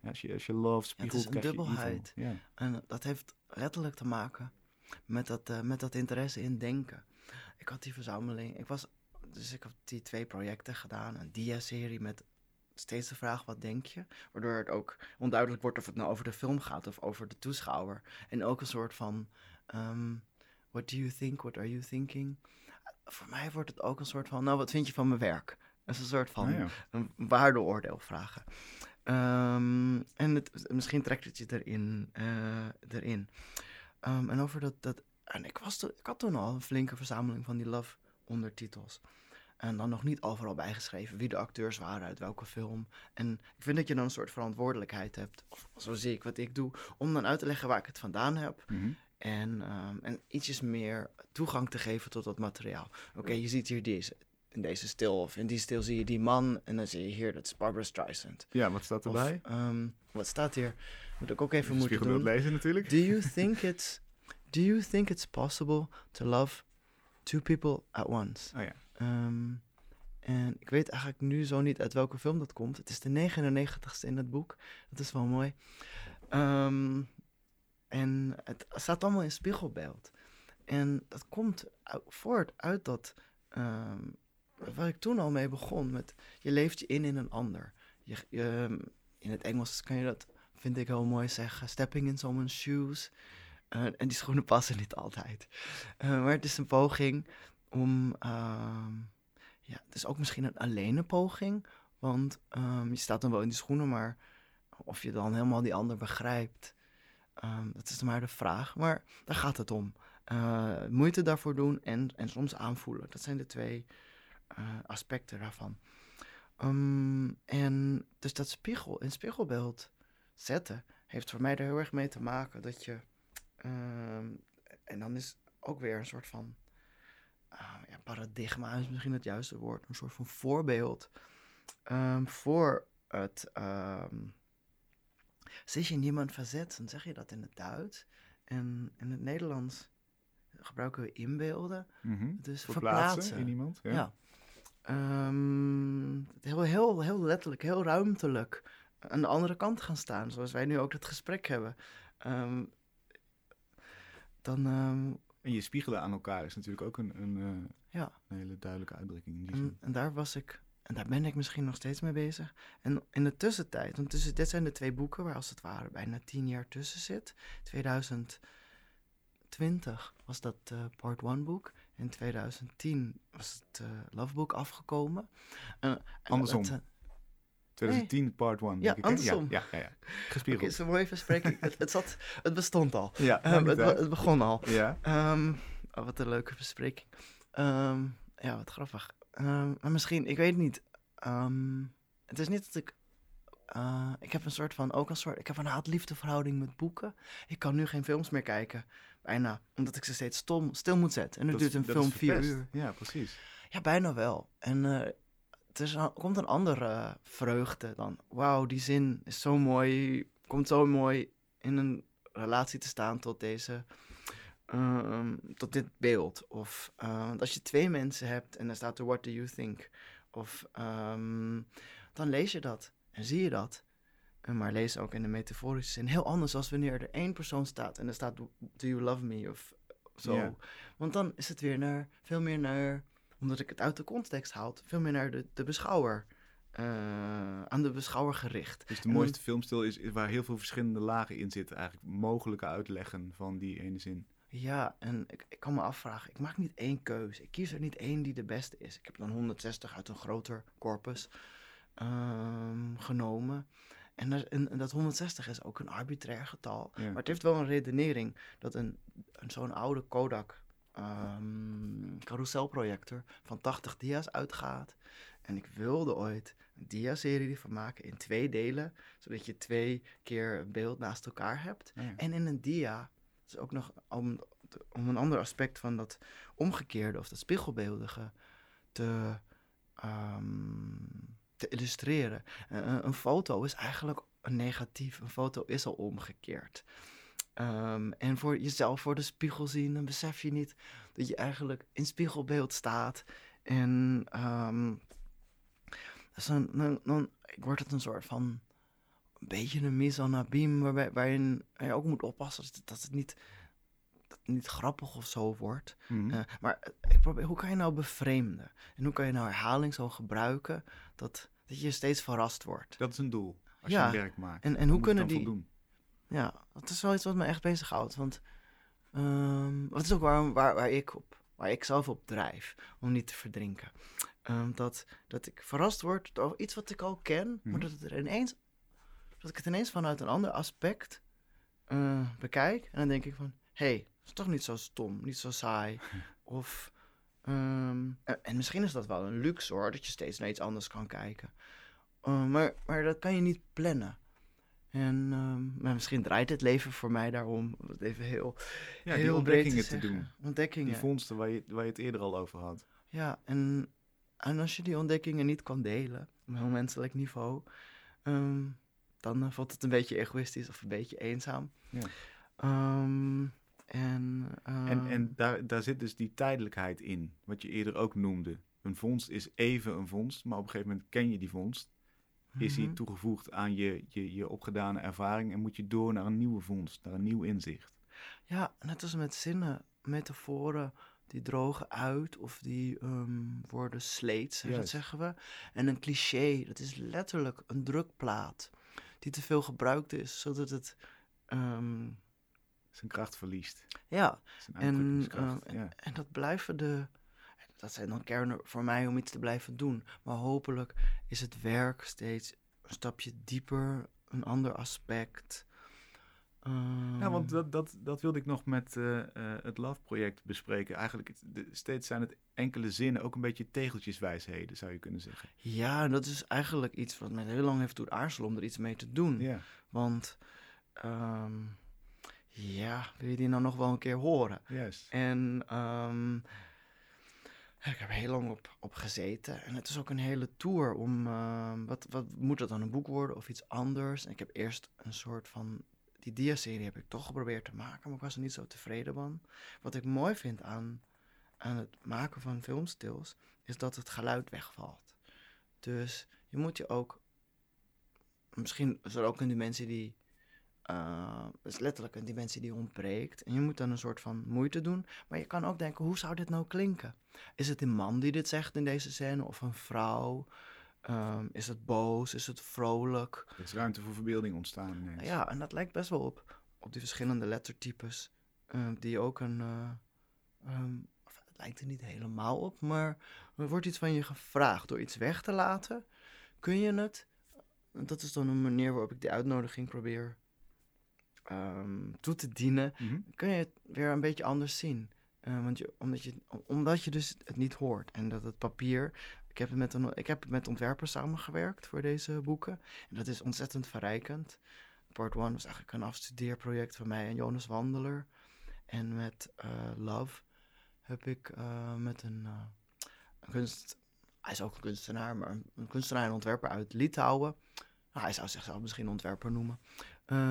Ja, als, je, als je love spiegelt, ja, het is een dubbelheid. Ja. En dat heeft letterlijk te maken met dat, uh, met dat interesse in denken. Ik had die verzameling, ik was, dus ik heb die twee projecten gedaan. Een dia-serie met steeds de vraag, wat denk je? Waardoor het ook onduidelijk wordt of het nou over de film gaat of over de toeschouwer. En ook een soort van, um, what do you think, what are you thinking? Voor mij wordt het ook een soort van, nou, wat vind je van mijn werk? Dat is een soort van Ah, ja. een waardeoordeel vragen. Um, en het, misschien trekt het je erin. Uh, erin. Um, en over dat, dat en ik, was ik had toen al een flinke verzameling van die love ondertitels. En dan nog niet overal bijgeschreven wie de acteurs waren, uit welke film. En ik vind dat je dan een soort verantwoordelijkheid hebt, of zo zie ik wat ik doe, om dan uit te leggen waar ik het vandaan heb. Mm -hmm. En, um, en ietsjes meer toegang te geven tot dat materiaal. Oké, okay, je ziet hier deze, in deze stil, of in die stil zie je die man, en dan zie je hier, dat is Barbara Streisand. Ja, wat staat erbij? Of, um, wat staat hier? Moet ik ook even moeten doen. lezen natuurlijk. Do you think it's, do you think it's possible to love two people at once? Oh ja. Um, en ik weet eigenlijk nu zo niet uit welke film dat komt. Het is de 99ste in het boek. Dat is wel mooi. Um, en het staat allemaal in spiegelbeeld. En dat komt voort uit dat... Um, waar ik toen al mee begon. Met je leeft je in in een ander. Je, in het Engels kan je dat, vind ik heel mooi zeggen. Stepping in someone's shoes. Uh, en die schoenen <laughs> passen niet altijd. Uh, maar het is een poging om... Uh, ja, het is ook misschien een alleen poging. Want um, je staat dan wel in die schoenen, maar of je dan helemaal die ander begrijpt, um, dat is maar de vraag. Maar daar gaat het om. Uh, moeite daarvoor doen en, en soms aanvoelen. Dat zijn de twee uh, aspecten daarvan. Um, en dus dat spiegel, in spiegelbeeld zetten, heeft voor mij er heel erg mee te maken dat je. en dan is ook weer een soort van ja, paradigma is misschien het juiste woord, een soort van voorbeeld voor het. Um, zich in iemand verzet, dan zeg je dat in het Duits. En in het Nederlands gebruiken we inbeelden. Mm -hmm. Dus verplaatsen, verplaatsen. in iemand. Ja. ja. Um, heel, heel, heel letterlijk, heel ruimtelijk aan de andere kant gaan staan, zoals wij nu ook dat gesprek hebben. Ehm, dan, ehm, En je spiegelen aan elkaar is natuurlijk ook een, een, eh, ja, een hele duidelijke uitdrukking in die en, zin. en daar was ik, en daar ben ik misschien nog steeds mee bezig. En in de tussentijd, want tussen, dit zijn de twee boeken waar als het ware bijna tien jaar tussen zit. 2020 was dat eh, part one boek. In 2010 was het eh Love Book afgekomen. Eh, Andersom. het, eh, 2010 part 1. Ja, andersom. Ja, ja, ja. ja. <laughs> Gespiegeld. zo'n mooie verspreking. <laughs> het, het, zat, het bestond al. Ja, Ehm, het, begon al. Ja, Ehm, oh, wat een leuke bespreking. Ehm, ja, wat grappig. Ehm, maar misschien, ik weet niet. Ehm, het is niet dat ik. eh, ik heb een soort van, ook een soort, ik heb een haat-liefde verhouding met boeken. Ik kan nu geen films meer kijken, bijna, omdat ik ze steeds stom, stil moet zetten. En het dat duurt een film vier uur. Ja, precies. Ja, bijna wel. En eh, het is, er komt een andere vreugde dan. Wauw, die zin is zo mooi. Komt zo mooi in een relatie te staan tot deze. Ehm, tot dit beeld. Of eh, want als je twee mensen hebt en dan staat er What do you think? Of ehm, dan lees je dat en zie je dat. Eh, Maar lees ook in de metaforische zin heel anders als wanneer er één persoon staat en er staat Do you love me? Of zo. Want dan is het weer naar, veel meer naar, omdat ik het uit de context haal, veel meer naar de, de beschouwer. eh, aan de beschouwer gericht. Dus de En mooiste filmstil is, is waar heel veel verschillende lagen in zitten. Eigenlijk mogelijke uitleggen van die ene zin. Ja, en ik, ik kan me afvragen, ik maak niet één keuze. Ik kies er niet één die de beste is. Ik heb dan 160 uit een groter corpus ehm, genomen. En, dat- en, en dat 160 is ook een arbitrair getal. Ja. Maar het heeft wel een redenering dat een, een zo'n oude Kodak ehm carouselprojector van 80 dia's uitgaat. En ik wilde ooit een dia-serie van maken in twee delen, zodat je twee keer een beeld naast elkaar hebt. Ja. En in een dia, is ook nog om, om een ander aspect van dat omgekeerde of dat spiegelbeeldige te, ehm, te illustreren. Een- een foto is eigenlijk een negatief, een foto is al omgekeerd. Ehm, en voor jezelf voor de spiegel zien, dan besef je niet dat je eigenlijk in spiegelbeeld staat. En ehm, dus dan, dan, dan wordt het een soort van een beetje een mise en abîme, waarbij, waarin je ook moet oppassen dat het, dat het niet, dat het niet grappig of zo wordt. Mhm. Eh, maar eh, ik probeer, hoe kan je nou bevreemden? En hoe kan je nou herhaling zo gebruiken dat, dat je steeds verrast wordt? Dat is een doel. Als Ja. je een werk maakt. En, en hoe kunnen die... voldoen. Ja, dat is wel iets wat me echt bezighoudt. Want dat is ook waar, waar, waar, ik op, waar ik zelf op drijf, om niet te verdrinken. Ehm, dat, dat ik verrast word door iets wat ik al ken, maar Mhm. dat, het er ineens, dat ik het ineens vanuit een ander aspect eh, bekijk. En dan denk ik van, hé, hey, dat is toch niet zo stom, niet zo saai. <laughs> Of, ehm, en, en misschien is dat wel een luxe hoor, dat je steeds naar iets anders kan kijken. Eh, maar, maar dat kan je niet plannen. En ehm, maar misschien draait het leven voor mij daarom, om het even heel, Ja, heel die ontdekkingen te doen. Ontdekkingen. Die vondsten waar je, waar je het eerder al over had. Ja, en, en als je die ontdekkingen niet kan delen, op een menselijk niveau, ehm, dan eh, voelt het een beetje egoïstisch of een beetje eenzaam. Ja. Ehm, en, En, ehm, en daar, daar zit dus die tijdelijkheid in, wat je eerder ook noemde. Een vondst is even een vondst, maar op een gegeven moment ken je die vondst. Is die mhm. toegevoegd aan je, je, je opgedane ervaring en moet je door naar een nieuwe vondst, naar een nieuw inzicht. Ja, net als met zinnen, metaforen, die drogen uit of die ehm, worden sleets, hè, dat zeggen we. En een cliché, dat is letterlijk een drukplaat die te veel gebruikt is, zodat het... ehm, Zijn kracht verliest. ja, Zijn En, eh, ja. En dat blijven de. Dat zijn dan kernen voor mij om iets te blijven doen. Maar hopelijk is het werk steeds een stapje dieper, een ander aspect. Ja, want Ehm, dat, dat, dat wilde ik nog met eh, eh, het Love-project bespreken. Eigenlijk, het- de- steeds zijn het enkele zinnen, ook een beetje tegeltjeswijsheden, zou je kunnen zeggen. Ja, en dat is eigenlijk iets wat mij heel lang heeft doen aarzelen om er iets mee te doen. Ja, Want, ehm, ja, wil je die nou nog wel een keer horen? juist. En ehm, ik heb er heel lang op, op gezeten. En het is ook een hele tour om... ehm, wat, wat moet het dan, een boek worden of iets anders? En ik heb eerst een soort van... Die dia-serie heb ik toch geprobeerd te maken, maar ik was er niet zo tevreden van. Wat ik mooi vind aan, aan het maken van filmstils, is dat het geluid wegvalt. Dus je moet je ook misschien is er ook een dimensie die. Uh, is letterlijk een dimensie die ontbreekt. En je moet dan een soort van moeite doen. Maar je kan ook denken: hoe zou dit nou klinken? Is het een man die dit zegt in deze scène of een vrouw? Um, is het boos? Is het vrolijk? Er is ruimte voor verbeelding ontstaan. Ineens. Ja, en dat lijkt best wel op, op die verschillende lettertypes. Um, die ook een. Uh, um, het lijkt er niet helemaal op, maar er wordt iets van je gevraagd. Door iets weg te laten, kun je het. Dat is dan een manier waarop ik die uitnodiging probeer toe te dienen. Mm -hmm. Kun je het weer een beetje anders zien. Uh, want je, omdat, je, omdat je dus het niet hoort. En dat het papier heb, met een, ik heb met ontwerpers samengewerkt voor deze boeken. En dat is ontzettend verrijkend. Part 1 was eigenlijk een afstudeerproject van mij en Jonas Wandeler. En met uh, Love heb ik uh, met een, uh, een, kunst... Hij is ook een kunstenaar, maar een, kunstenaar en ontwerper uit Litouwen. Nou, hij zou zichzelf misschien ontwerper noemen.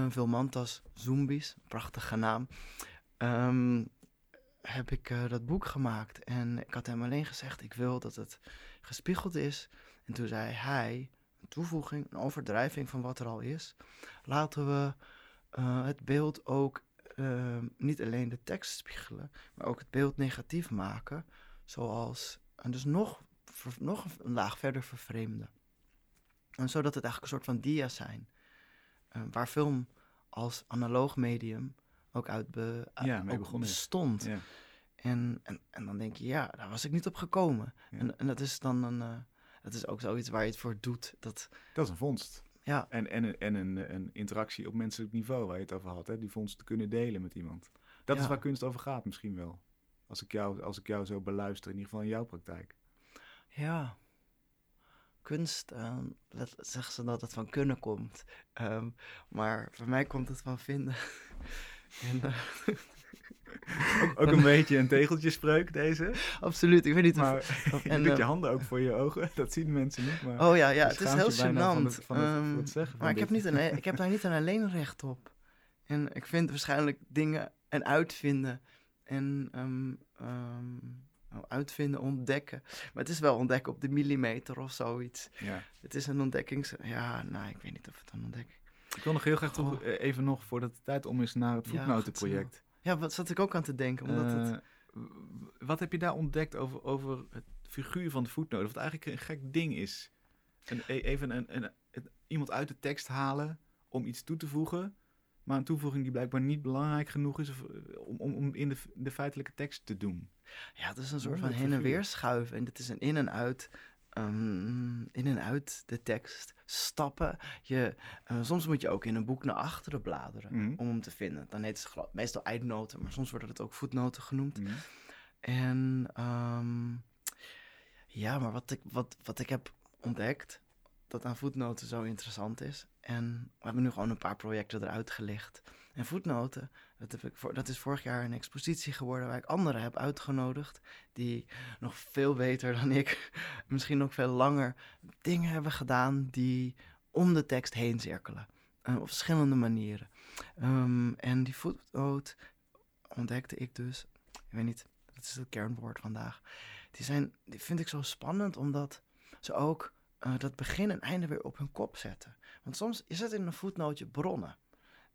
Vilmantas Zombies, prachtige naam. Um, heb ik dat boek gemaakt. En ik had hem alleen gezegd, ik wil dat het gespiegeld is. En toen zei hij, een toevoeging, een overdrijving van wat er al is. Laten we uh, het beeld ook uh, niet alleen de tekst spiegelen, maar ook het beeld negatief maken. Zoals, en dus nog, ver, nog een laag verder vervreemden. En zodat het eigenlijk een soort van dia zijn. Uh, waar film als analoog medium ook uit be, ja, ook bestond. Ja. En, en, en dan denk je, ja, daar was ik niet op gekomen. Ja. En, en dat is dan een, uh, dat is ook zoiets waar je het voor doet. Dat, dat is een vondst. Ja. En, en, en een, een interactie op menselijk niveau waar je het over had. Hè? Die vondst te kunnen delen met iemand. Dat ja. is waar kunst over gaat misschien wel. Als ik, jou, als ik jou zo beluister, in ieder geval in jouw praktijk. Ja. Kunst, um, zeggen ze dat het van kunnen komt. Um, maar voor mij komt het van vinden. <laughs> en, uh, ook, <laughs> ook, een beetje een tegeltjespreuk, deze. Absoluut, ik weet niet maar, of... <laughs> en, je doet je handen ook voor je ogen, <laughs> dat zien mensen niet. Maar oh ja, ja het is heel gênant. Zeggen maar ik heb, niet een, ik heb daar niet een alleen recht op. En ik vind waarschijnlijk dingen en uitvinden en um, um, uitvinden, ontdekken. Maar het is wel ontdekken op de millimeter of zoiets. Ja. Het is een ontdekkings... Ja, nou, ik weet niet of het een ontdekking... Ik wil nog heel graag oh. even nog, voordat de tijd om is, naar het voetnotenproject. Ja, wat zat ik ook aan te denken. Omdat uh, het... Wat heb je daar ontdekt over, over het figuur van de voetnoten? Wat eigenlijk een gek ding is. Een, even een, een, een, iemand uit de tekst halen om iets toe te voegen. Maar een toevoeging die blijkbaar niet belangrijk genoeg is of, om, om, om in de, de feitelijke tekst te doen. Ja, het is een soort van heen en weer schuiven. En het is een in en uit um, in en uit de tekst stappen. Je, uh, soms moet je ook in een boek naar achteren bladeren mm. om hem te vinden. Dan heet het meestal eindnoten, maar soms worden het ook voetnoten genoemd. Mm. En um, ja, maar wat ik, wat, wat ik heb ontdekt, dat aan voetnoten zo interessant is. En we hebben nu gewoon een paar projecten eruit gelicht. En voetnoten, dat, heb ik voor, dat is vorig jaar een expositie geworden waar ik anderen heb uitgenodigd. Die nog veel beter dan ik, <laughs> misschien nog veel langer, dingen hebben gedaan die om de tekst heen cirkelen. Uh, op verschillende manieren. Um, en die voetnoot ontdekte ik dus, ik weet niet, dat is het kernwoord vandaag. Die, zijn, die vind ik zo spannend omdat ze ook uh, dat begin en einde weer op hun kop zetten. Want soms is het in een voetnootje bronnen.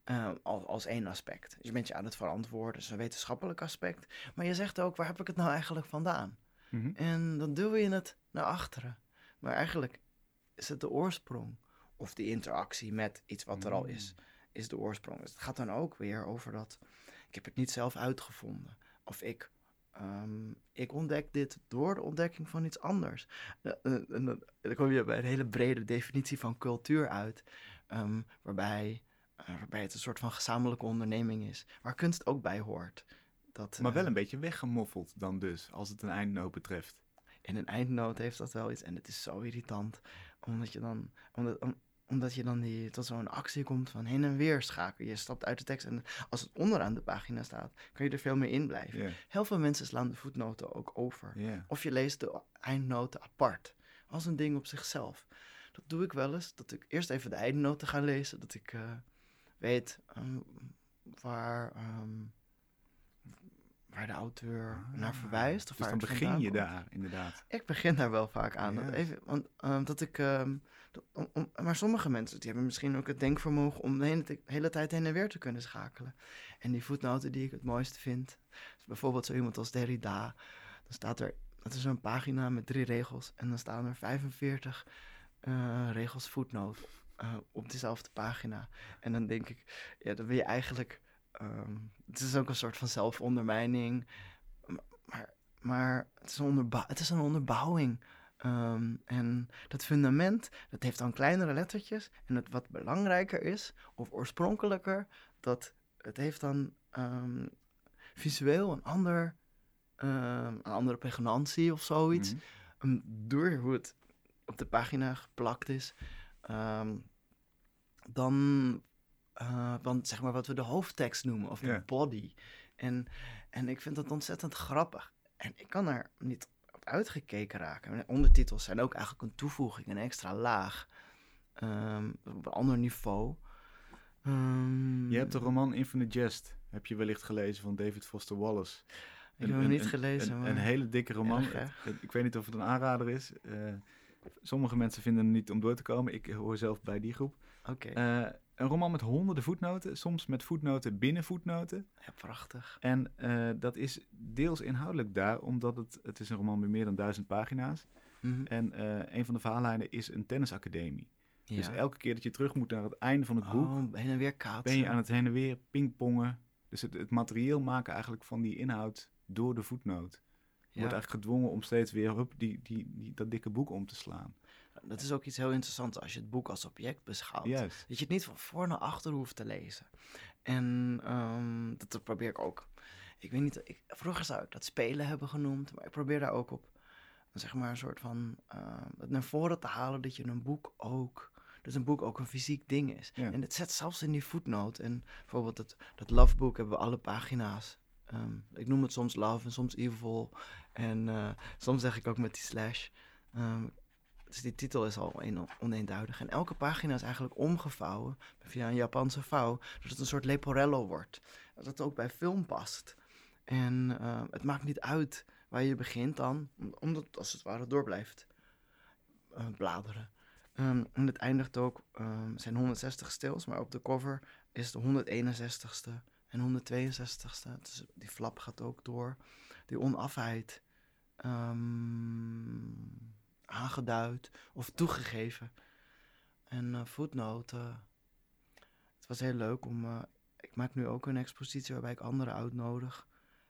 Uh, als, als één aspect. Dus je bent je aan het verantwoorden, dat is een wetenschappelijk aspect. Maar je zegt ook, waar heb ik het nou eigenlijk vandaan? Mm -hmm. En dan duw je het naar achteren. Maar eigenlijk is het de oorsprong. Of die interactie met iets wat er al is, is de oorsprong. Dus het gaat dan ook weer over dat, ik heb het niet zelf uitgevonden. Of ik, um, ik ontdek dit door de ontdekking van iets anders. En dan, dan kom je bij een hele brede definitie van cultuur uit. Um, waarbij uh, waarbij het een soort van gezamenlijke onderneming is, waar kunst ook bij hoort. Dat, maar wel een beetje weggemoffeld dan dus, als het een eindnoot betreft. In een eindnoot heeft dat wel iets en het is zo irritant, omdat je dan, omdat, om, omdat je dan die, tot zo'n actie komt van heen en weer schakelen. Je stapt uit de tekst en als het onderaan de pagina staat, kan je er veel meer in blijven. Yeah. Heel veel mensen slaan de voetnoten ook over. Yeah. Of je leest de eindnoten apart, als een ding op zichzelf. Dat doe ik wel eens, dat ik eerst even de eindnoten ga lezen, dat ik... Uh, weet um, waar, um, waar de auteur Ah, naar verwijst. Of Dus waar dan begin je komt. daar, inderdaad. Ik begin daar wel vaak aan. Dat even, want, ehm, dat ik, ehm, maar sommige mensen die hebben misschien ook het denkvermogen om de hele, tijd heen en weer te kunnen schakelen. En die voetnoten die ik het mooiste vind, is bijvoorbeeld zo iemand als Derrida. Dan staat er, dat is zo'n pagina met drie regels en dan staan er 45 eh, regels voetnoot eh, op dezelfde pagina. En dan denk ik, ja, dan wil je eigenlijk, ehm, het is ook een soort van zelfondermijning, maar, maar het, is een het is een onderbouwing. Ehm, en dat fundament, dat heeft dan kleinere lettertjes. En het wat belangrijker is, of oorspronkelijker, dat het heeft dan ehm, visueel een, ander, ehm, een andere pregnantie of zoiets. Ehm, door hoe het op de pagina geplakt is. dan, eh, dan zeg maar wat we de hoofdtekst noemen, of de body. En, en ik vind dat ontzettend grappig. En ik kan er niet op uitgekeken raken. En Ondertitels zijn ook eigenlijk een toevoeging, een extra laag. ehm, op een ander niveau. Ehm, Je hebt de roman Infinite Jest, heb je wellicht gelezen van David Foster Wallace. Ik heb hem niet gelezen, Een, maar... een hele dikke roman. Erg, ik weet niet of het een aanrader is. Eh, sommige mensen vinden hem niet om door te komen. Ik hoor zelf bij die groep. Oké, Eh, een roman met honderden voetnoten, soms met voetnoten binnen voetnoten. ja, prachtig. En eh, dat is deels inhoudelijk daar, omdat het, het is een roman met meer dan duizend pagina's. Mhm. En eh, een van de verhaallijnen is een tennisacademie. Dus elke keer dat je terug moet naar het einde van het boek, Oh, heen en weer kaatsen. ben je aan het heen en weer pingpongen. Dus het, het materieel maken eigenlijk van die inhoud door de voetnoot. Je wordt eigenlijk gedwongen om steeds weer hup, die, die, die, dat dikke boek om te slaan. Dat is ook iets heel interessants als je het boek als object beschouwt. Juist. Dat je het niet van voor naar achter hoeft te lezen. En ehm, dat, dat probeer ik ook. Ik weet niet, ik, vroeger zou ik dat spelen hebben genoemd, maar ik probeer daar ook op, zeg maar, een soort van, ehm, het naar voren te halen dat je een boek ook, dat een boek ook een fysiek ding is. Ja. En het zet zelfs in die voetnoot. En bijvoorbeeld het, dat lovebook hebben we alle pagina's. Ehm, ik noem het soms love en soms evil. En eh, soms zeg ik ook met die slash. Dus die titel is al een, oneenduidig. En elke pagina is eigenlijk omgevouwen via een Japanse vouw, zodat het een soort leporello wordt. Dat het ook bij film past. En eh, het maakt niet uit waar je begint dan, om- omdat het als het ware door blijft eh, bladeren. Ehm, en het eindigt ook, ehm zijn 160 stils, maar op de cover is de 161ste en 162ste. Dus die flap gaat ook door. Die onafheid ehm, aangeduid of toegegeven. En eh voetnoten. Het was heel leuk om. eh, ik maak nu ook een expositie waarbij ik anderen uitnodig.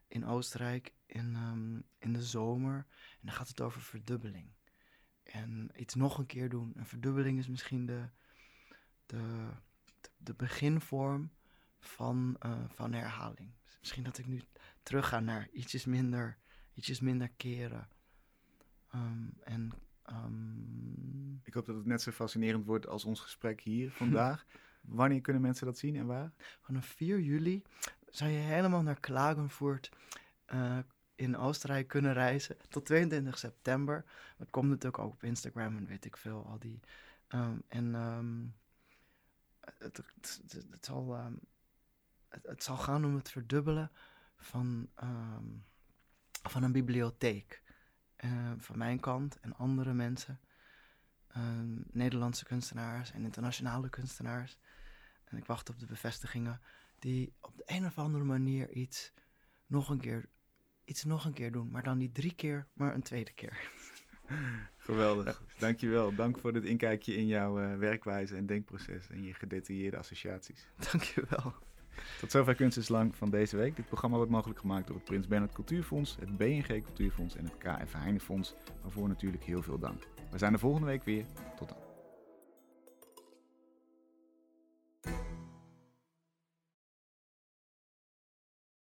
In Oostenrijk in, ehm, in de zomer. En dan gaat het over verdubbeling. En iets nog een keer doen. Een verdubbeling is misschien de, de, de, beginvorm van, eh, van herhaling. Dus misschien dat ik nu terug ga naar ietsjes minder, ietsjes minder keren. Ehm, en ehm, Ik hoop dat het net zo fascinerend wordt als ons gesprek hier <laughs> vandaag. Wanneer kunnen mensen dat zien en waar? vanaf 4 juli zou je helemaal naar Klagenvoort eh, in Oostenrijk kunnen reizen. Tot 22 september. Het komt natuurlijk ook op Instagram en weet ik veel. Al die, ehm, en ehm, het, het, het, het zal, het, het zal gaan om het verdubbelen van, van een bibliotheek. Eh, van mijn kant en andere mensen. Ehm, Nederlandse kunstenaars en internationale kunstenaars. En ik wacht op de bevestigingen die op de een of andere manier iets nog een keer, iets nog een keer doen. Maar dan niet drie keer, maar een tweede keer. <laughs> Geweldig. Dankjewel. Dank voor dit inkijkje in jouw eh, werkwijze en denkproces en je gedetailleerde associaties. Dankjewel. Tot zover Kunst is Lang van deze week. Dit programma wordt mogelijk gemaakt door het Prins Bernhard Cultuurfonds, het BNG Cultuurfonds en het KF Heinefonds, waarvoor natuurlijk heel veel dank. We zijn er volgende week weer. Tot dan.